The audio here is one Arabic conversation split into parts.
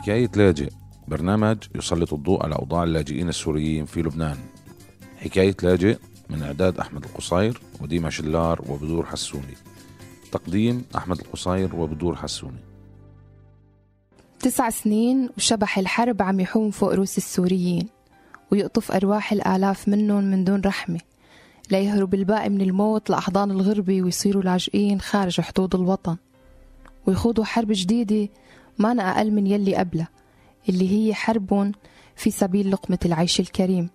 حكاية لاجئ برنامج يسلط الضوء على أوضاع اللاجئين السوريين في لبنان. حكاية لاجئ من إعداد أحمد القصير وديما شلار وبدور حسوني. تقديم أحمد القصير وبدور حسوني. تسع سنين وشبح الحرب عم يحوم فوق روس السوريين ويقطف أرواح الآلاف منهم من دون رحمة ليهرب الباقي من الموت لأحضان الغربة ويصيروا لاجئين خارج حدود الوطن. ويخوضوا حرب جديدة ما أقل من يلي قبلها اللي هي حرب في سبيل لقمة العيش الكريم.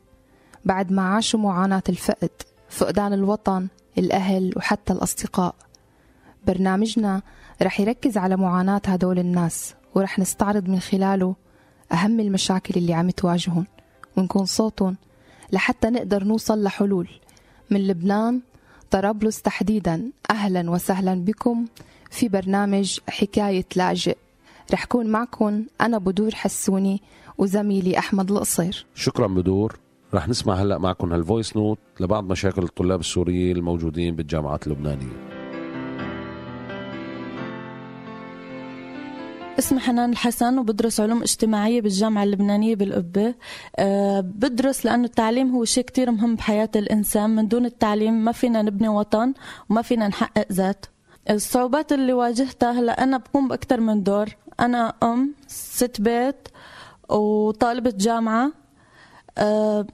بعد ما عاشوا معاناة الفقد فقدان الوطن الأهل وحتى الأصدقاء. برنامجنا رح يركز على معاناة هدول الناس ورح نستعرض من خلاله أهم المشاكل اللي عم تواجههم. ونكون صوتهم لحتى نقدر نوصل لحلول. من لبنان طرابلس تحديدا. أهلا وسهلا بكم في برنامج حكاية لاجئ. رح كون معكم أنا بدور حسوني وزميلي أحمد القصير. شكرا بدور. رح نسمع هلأ معكم هال voice note لبعض مشاكل الطلاب السوريين الموجودين بالجامعات اللبنانية. اسمي حنان الحسن وبدرس علوم اجتماعية بالجامعة اللبنانية بالقبة. أه بدرس لأنه التعليم هو شيء كتير مهم بحياة الإنسان. من دون التعليم ما فينا نبني وطن وما فينا نحقق ذات. الصعوبات اللي واجهتها هلأ أنا بقوم بأكثر من دور. أنا أم ست بيت وطالبة جامعة. أه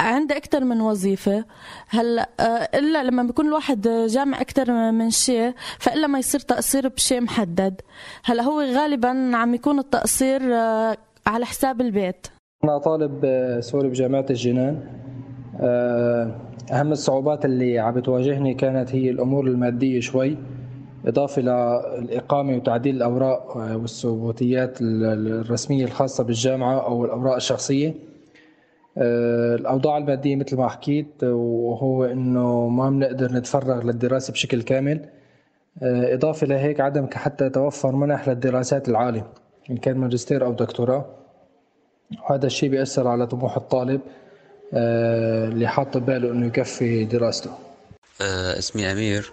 عندي أكثر من وظيفة. هلا آه، إلا لما بيكون الواحد جامع أكثر من شيء فإلا ما يصير تقصير بشيء محدد. هلا هو غالبا عم يكون التقصير آه، على حساب البيت. أنا طالب آه، سوري بجامعة الجنان. أهم الصعوبات اللي عم بتواجهني كانت هي الأمور المادية شوي. إضافة للإقامة وتعديل الأوراق والثبوتيات الرسمية الخاصة بالجامعة أو الأوراق الشخصية. آه، الأوضاع المادية مثل ما حكيت وهو إنه ما بنقدر نتفرغ للدراسة بشكل كامل. آه، إضافة لهيك عدم حتى توفر منح للدراسات العالية إن كان ماجستير أو دكتوراه. وهذا الشيء بيأثر على طموح الطالب آه، اللي حاط بباله إنه يكفي دراسته. اسمي أمير.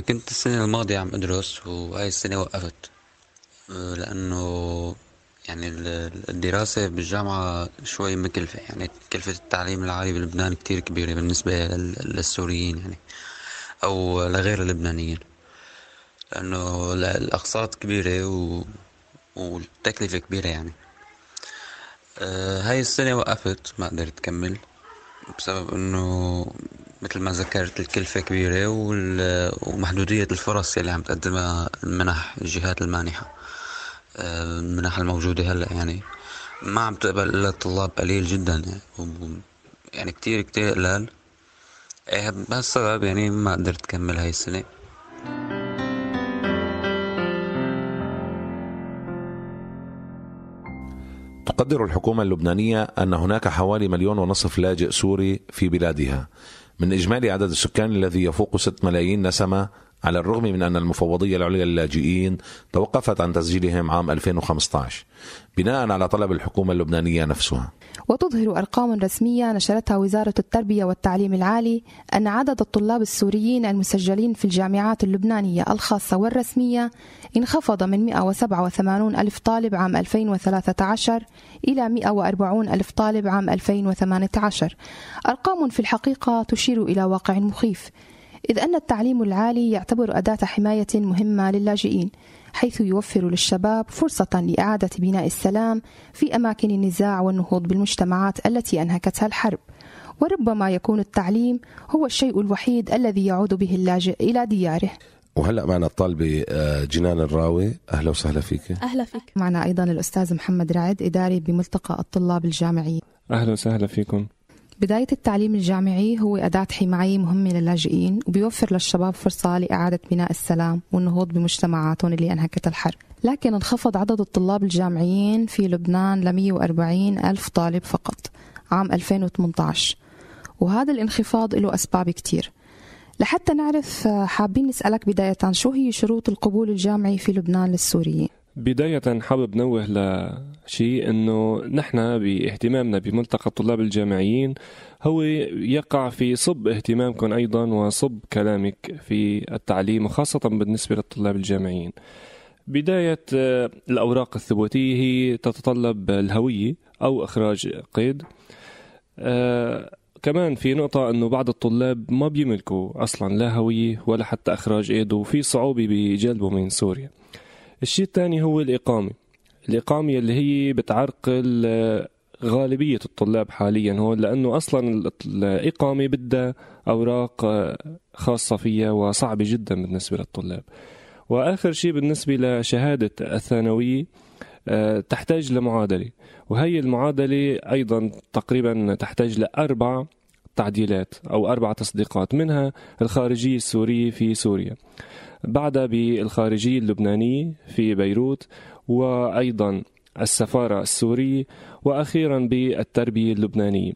كنت السنة الماضية عم أدرس وهاي السنة وقفت لأنه يعني الدراسة بالجامعة شوي مكلفة يعني كلفة التعليم العالي بلبنان كتير كبيرة بالنسبة للسوريين يعني أو لغير اللبنانيين لأنه الأقساط كبيرة و... والتكلفة كبيرة يعني. آه هاي السنة وقفت ما قدرت أكمل. بسبب إنه مثل ما ذكرت الكلفة كبيرة ومحدودية الفرص اللي عم تقدمها المنح الجهات المانحة المنح الموجودة هلأ يعني. ما عم تقبل إلا الطلاب قليل جدا يعني يعني كتير كتير قلال. إيه بهالسبب يعني ما قدرت أكمل هاي السنة. تقدر الحكومة اللبنانية أن هناك حوالي مليون ونصف لاجئ سوري في بلادها. من إجمالي عدد السكان الذي يفوق 6 ملايين نسمة على الرغم من أن المفوضية العليا للاجئين توقفت عن تسجيلهم عام 2015 بناء على طلب الحكومة اللبنانية نفسها. وتظهر أرقام رسمية نشرتها وزارة التربية والتعليم العالي أن عدد الطلاب السوريين المسجلين في الجامعات اللبنانية الخاصة والرسمية انخفض من 187 ألف طالب عام 2013 إلى 140 ألف طالب عام 2018 أرقام في الحقيقة تشير إلى واقع مخيف إذ أن التعليم العالي يعتبر أداة حماية مهمة للاجئين حيث يوفر للشباب فرصة لإعادة بناء السلام في أماكن النزاع والنهوض بالمجتمعات التي أنهكتها الحرب. وربما يكون التعليم هو الشيء الوحيد الذي يعود به اللاجئ إلى دياره. وهلا معنا الطالبة آه، جنان الراوي. أهلا وسهلا فيك. أهلا فيك. معنا أيضا الأستاذ محمد رعد إداري بملتقى الطلاب الجامعي أهلا وسهلا فيكم. بداية التعليم الجامعي هو أداة حماية مهمة للاجئين وبيوفر للشباب فرصة لإعادة بناء السلام والنهوض بمجتمعاتهم اللي أنهكت الحرب. لكن انخفض عدد الطلاب الجامعيين في لبنان ل 140 ألف طالب فقط عام 2018 وهذا الانخفاض له أسباب كتير. لحتى نعرف حابين نسألك بداية شو هي شروط القبول الجامعي في لبنان للسوريين؟ بداية حابب نوه لشيء إنه نحن باهتمامنا بملتقى الطلاب الجامعيين هو يقع في صب اهتمامكم أيضا وصب كلامك في التعليم وخاصة بالنسبة للطلاب الجامعيين. بداية آه، الأوراق الثبوتية هي تتطلب الهوية أو إخراج قيد آه، كمان في نقطة أنه بعض الطلاب ما بيملكوا أصلا لا هوية ولا حتى إخراج قيد وفي صعوبة بجلبه من سوريا الشيء الثاني هو الإقامة. الإقامة اللي هي بتعرقل غالبية الطلاب حاليا هون لأنه أصلا الإقامة بدها أوراق خاصة فيها وصعبة جدا بالنسبة للطلاب. وآخر شيء بالنسبة لشهادة الثانوية آه، تحتاج لمعادلة. وهي المعادلة أيضا تقريبا تحتاج لأربع تعديلات أو أربع تصديقات منها الخارجيه السوريه في سوريا بعدها بالخارجيه اللبنانيه في بيروت وأيضا السفارة السوريه وأخيرا بالتربية اللبنانية.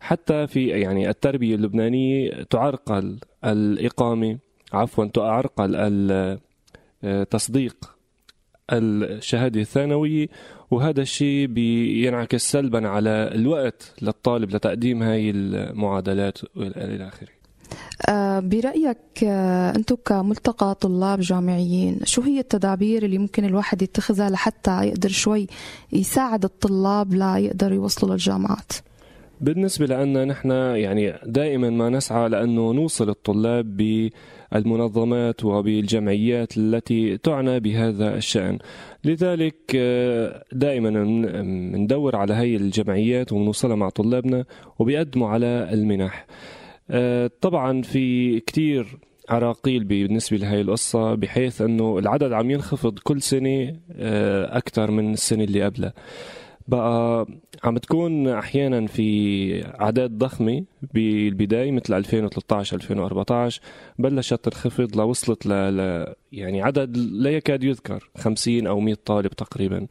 حتى في يعني التربية اللبنانية تعرقل الإقامة عفوا تعرقل تصديق الشهادة الثانوية وهذا الشيء بينعكس سلبا على الوقت للطالب لتقديم هاي المعادلات إلى آخره. آه، برأيك آه، أنتم كملتقى طلاب جامعيين شو هي التدابير اللي ممكن الواحد يتخذها لحتى يقدر شوي يساعد الطلاب لا يقدروا يوصلوا للجامعات؟ بالنسبة لنا نحن يعني دائما ما نسعى لأنه نوصل الطلاب بالمنظمات وبالجمعيات التي تعنى بهذا الشأن. لذلك آه، دائما ندور على هي الجمعيات ونوصلها مع طلابنا وبيقدموا على المنح. آه، طبعا في كتير عراقيل بالنسبة لهي القصة بحيث أنه العدد عم ينخفض كل سنة آه، أكثر من السنة اللي قبلها. بقى عم تكون أحيانا في أعداد ضخمة بالبداية مثل 2013 2014 بلشت تنخفض لوصلت ل... ل... يعني عدد لا يكاد يذكر 50 أو 100 طالب تقريبا.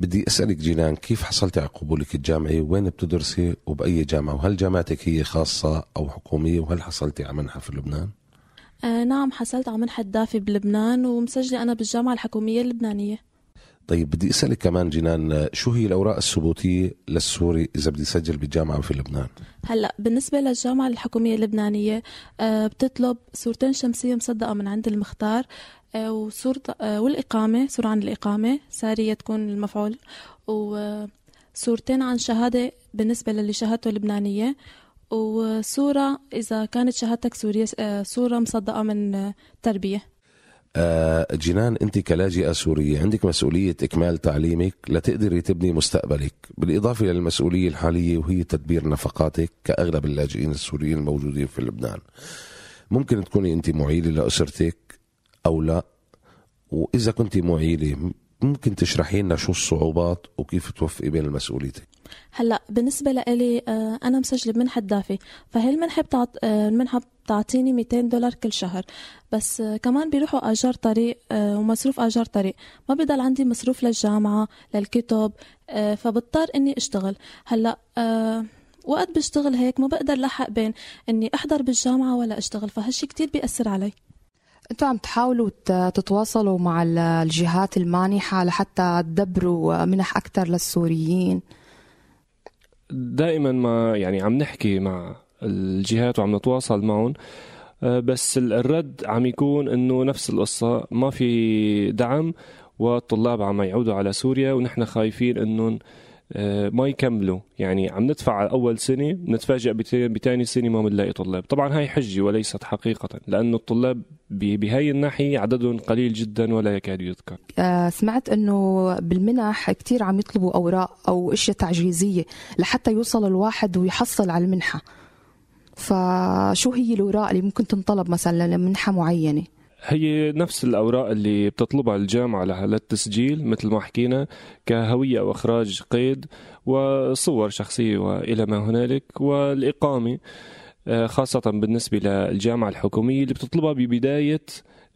بدي أسألك جيلان كيف حصلتي على قبولك الجامعي؟ وين بتدرسي؟ وبأي جامعة؟ وهل جامعتك هي خاصة أو حكومية؟ وهل حصلتي على منحة في لبنان؟ آه نعم حصلت على منحة دافي بلبنان ومسجلة أنا بالجامعة الحكومية اللبنانية. طيب بدي أسألك كمان جنان شو هي الأوراق الثبوتية للسوري إذا بدي يسجل بالجامعة في لبنان؟ هلأ بالنسبة للجامعة الحكومية اللبنانية آه، بتطلب صورتين شمسية مصدقة من عند المختار آه، وصورة آه، والإقامة صورة عن الإقامة سارية تكون المفعول وصورتين عن شهادة بالنسبة للي شهادته لبنانية وصورة إذا كانت شهادتك سورية صورة مصدقة من تربية جنان انت كلاجئة سورية عندك مسؤولية إكمال تعليمك لتقدري تبني مستقبلك. بالإضافة للمسؤوليه الحالية وهي تدبير نفقاتك كأغلب اللاجئين السوريين الموجودين في لبنان. ممكن تكوني انت معيلة لأسرتك أو لا؟ وإذا كنت معيلة ممكن تشرحي لنا شو الصعوبات وكيف توفقي بين المسؤوليتك؟ هلا بالنسبة لإلي آه، أنا مسجلة بمنحه دافي فهي المنحة بتعط آه، المنحة بتعطيني 200 دولار كل شهر بس آه، كمان بيروحوا آجار طريق ومصروف آجار طريق. ما بضل عندي مصروف للجامعة للكتب فبضطر إني أشتغل. هلا وقت بشتغل هيك ما بقدر لحق بين إني أحضر بالجامعة ولا أشتغل فهالشي كتير بيأثر علي. أنتوا عم تحاولوا تتواصلوا مع الجهات المانحة لحتى تدبروا منح أكثر للسوريين؟ دائما ما يعني عم نحكي مع الجهات وعم نتواصل معهم آه، بس الرد عم يكون إنه نفس القصة ما في دعم والطلاب عم يعودوا على سوريا ونحن خايفين إنهم ما يكملوا. يعني عم ندفع على أول سنة نتفاجئ بثاني سنة ما بنلاقي طلاب. طبعا هاي حجة وليست حقيقة لأنه الطلاب بهاي الناحية عددهم قليل جدا ولا يكاد يذكر. آه، سمعت إنه بالمنح كثير عم يطلبوا أوراق أو أشياء تعجيزية لحتى يوصل الواحد ويحصل على المنحة. فشو هي الأوراق اللي ممكن تنطلب مثلا لمنحة معينة؟ هي نفس الأوراق اللي بتطلبها الجامعة للتسجيل مثل ما حكينا كهوية أو إخراج قيد وصور شخصية وإلى ما هنالك والإقامة آه، خاصة بالنسبة للجامعة الحكومية اللي بتطلبها ببداية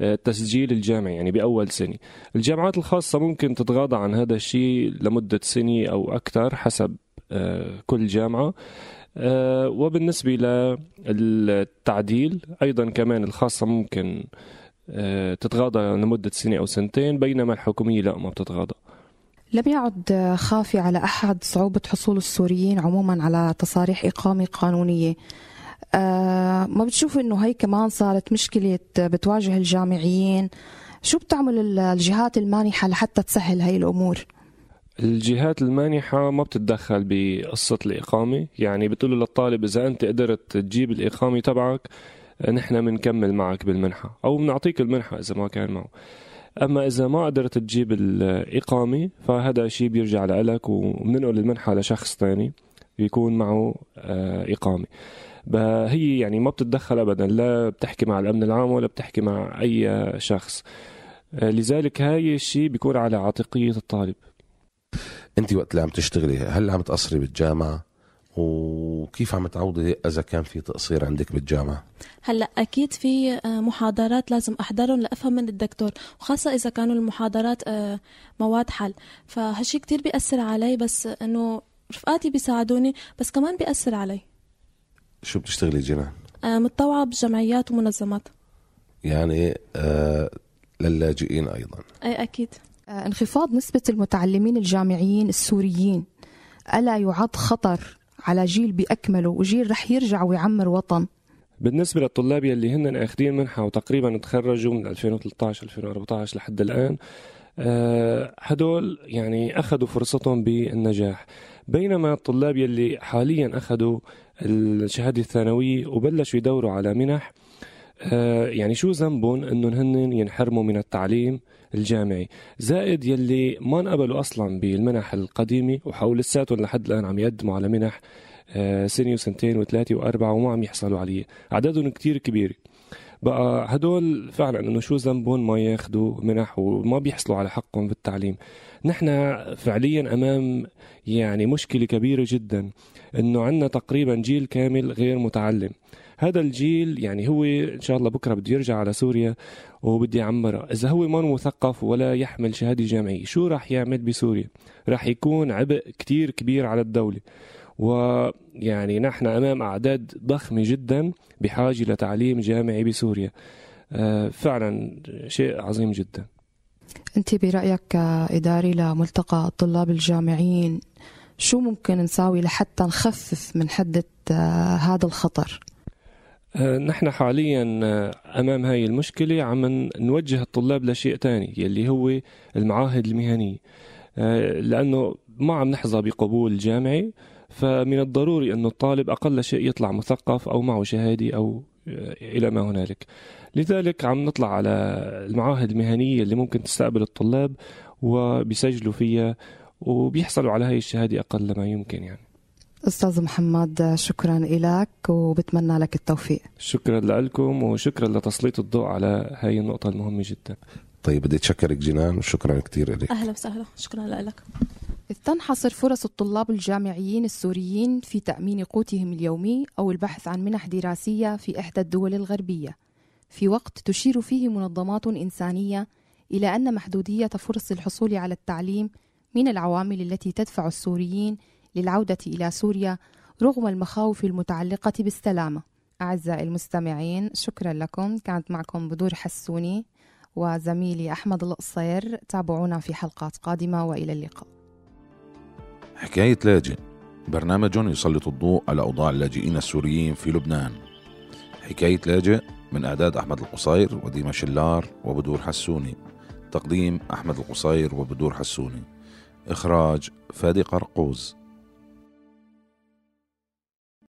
التسجيل آه، الجامعي يعني بأول سنة. الجامعات الخاصة ممكن تتغاضى عن هذا الشيء لمدة سنة أو أكثر حسب آه، كل جامعة وبالنسبة للتعديل أيضا كمان الخاصة ممكن تتغاضى لمدة سنة أو سنتين بينما الحكومية لا ما بتتغاضى. لم يعد خافي على أحد صعوبة حصول السوريين عموما على تصاريح إقامة قانونية. آه ما بتشوف إنه هي كمان صارت مشكلة بتواجه الجامعيين؟ شو بتعمل الجهات المانحة لحتى تسهل هاي الأمور؟ الجهات المانحة ما بتتدخل بقصة الإقامة. يعني بتقول للطالب إذا أنت قدرت تجيب الإقامة تبعك نحن بنكمل معك بالمنحة أو بنعطيك المنحة إذا ما كان معه. أما إذا ما قدرت تجيب الإقامة فهذا شيء بيرجع لك وبننقل المنحة لشخص ثاني بيكون معه آه، إقامة. هي يعني ما بتتدخل أبدا لا بتحكي مع الأمن العام ولا بتحكي مع أي شخص. آه، لذلك هاي الشيء بيكون على عاتقية الطالب. أنت وقت اللي عم تشتغلي هل عم تقصري بالجامعة؟ وكيف عم تعوضي إذا كان في تقصير عندك بالجامعة؟ هلأ أكيد في آه، محاضرات لازم أحضرهم لأفهم من الدكتور وخاصة إذا كانوا المحاضرات آه، مواد حل. فهالشي كتير بيأثر علي بس إنه رفقاتي بيساعدوني بس كمان بيأثر علي. شو بتشتغلي جنان؟ آه، متطوعة بجمعيات ومنظمات. يعني للاجئين أيضا. أي أكيد. انخفاض نسبة المتعلمين الجامعيين السوريين ألا يعد خطر على جيل بأكمله وجيل رح يرجع ويعمر وطن. بالنسبة للطلاب يلي هن اخذين منحة وتقريبا تخرجوا من 2013 2014 لحد الآن آه، هدول يعني أخذوا فرصتهم بالنجاح. بينما الطلاب يلي حاليا أخذوا الشهادة الثانوية وبلشوا يدوروا على منح آه، يعني شو ذنبهم إنهم هن ينحرموا من التعليم؟ الجامعي. زائد يلي ما انقبلوا أصلا بالمنح القديمة وحاولوا لساتهم لحد الآن عم يقدموا على منح آه، سنة وسنتين وثلاثة وأربعة وما عم يحصلوا عليه. عددهم كتير كبير بقى هدول فعلا إنه شو ذنبهم ما ياخذوا منح وما بيحصلوا على حقهم بالتعليم نحن فعليا أمام يعني مشكلة كبيرة جدا إنه عندنا تقريبا جيل كامل غير متعلم. هذا الجيل يعني هو إن شاء الله بكرة بده يرجع على سوريا وبده يعمرها إذا هو ما مثقف ولا يحمل شهادة جامعية شو راح يعمل بسوريا؟ راح يكون عبء كتير كبير على الدولة. ويعني نحن أمام أعداد ضخمة جدا بحاجة لتعليم جامعي بسوريا. آه، فعلا شيء عظيم جدا. أنت برأيك كاداري لملتقى الطلاب الجامعيين شو ممكن نساوي لحتى نخفف من حدة آه، هذا الخطر؟ نحن حاليا آه، أمام هاي المشكلة عم نوجه الطلاب لشيء ثاني يلي هو المعاهد المهنية. آه، لأنه ما عم نحظى بقبول جامعي فمن الضروري إنه الطالب أقل شيء يطلع مثقف أو معه شهادة أو إلى ما هنالك. لذلك عم نطلع على المعاهد المهنية اللي ممكن تستقبل الطلاب وبيسجلوا فيها وبيحصلوا على هاي الشهادة أقل ما يمكن يعني. أستاذ محمد شكرا لك وبتمنى لك التوفيق. شكرا لكم وشكرا لتسليط الضوء على هاي النقطة المهمة جدا. طيب بدي أتشكرك جنان وشكرا كثير لك أهلا وسهلا شكرا لك. إذ تنحصر فرص الطلاب الجامعيين السوريين في تأمين قوتهم اليومي أو البحث عن منح دراسية في إحدى الدول الغربية. في وقت تشير فيه منظمات إنسانية إلى أن محدودية فرص الحصول على التعليم من العوامل التي تدفع السوريين للعودة إلى سوريا رغم المخاوف المتعلقة بالسلامة. أعزائي المستمعين شكرا لكم. كانت معكم بدور حسوني وزميلي أحمد القصير. تابعونا في حلقات قادمة وإلى اللقاء. حكاية لاجئ برنامج يسلط الضوء على أوضاع اللاجئين السوريين في لبنان. حكاية لاجئ من إعداد أحمد القصير وديما شلار وبدور حسوني. تقديم أحمد القصير وبدور حسوني. إخراج فادي قرقوز.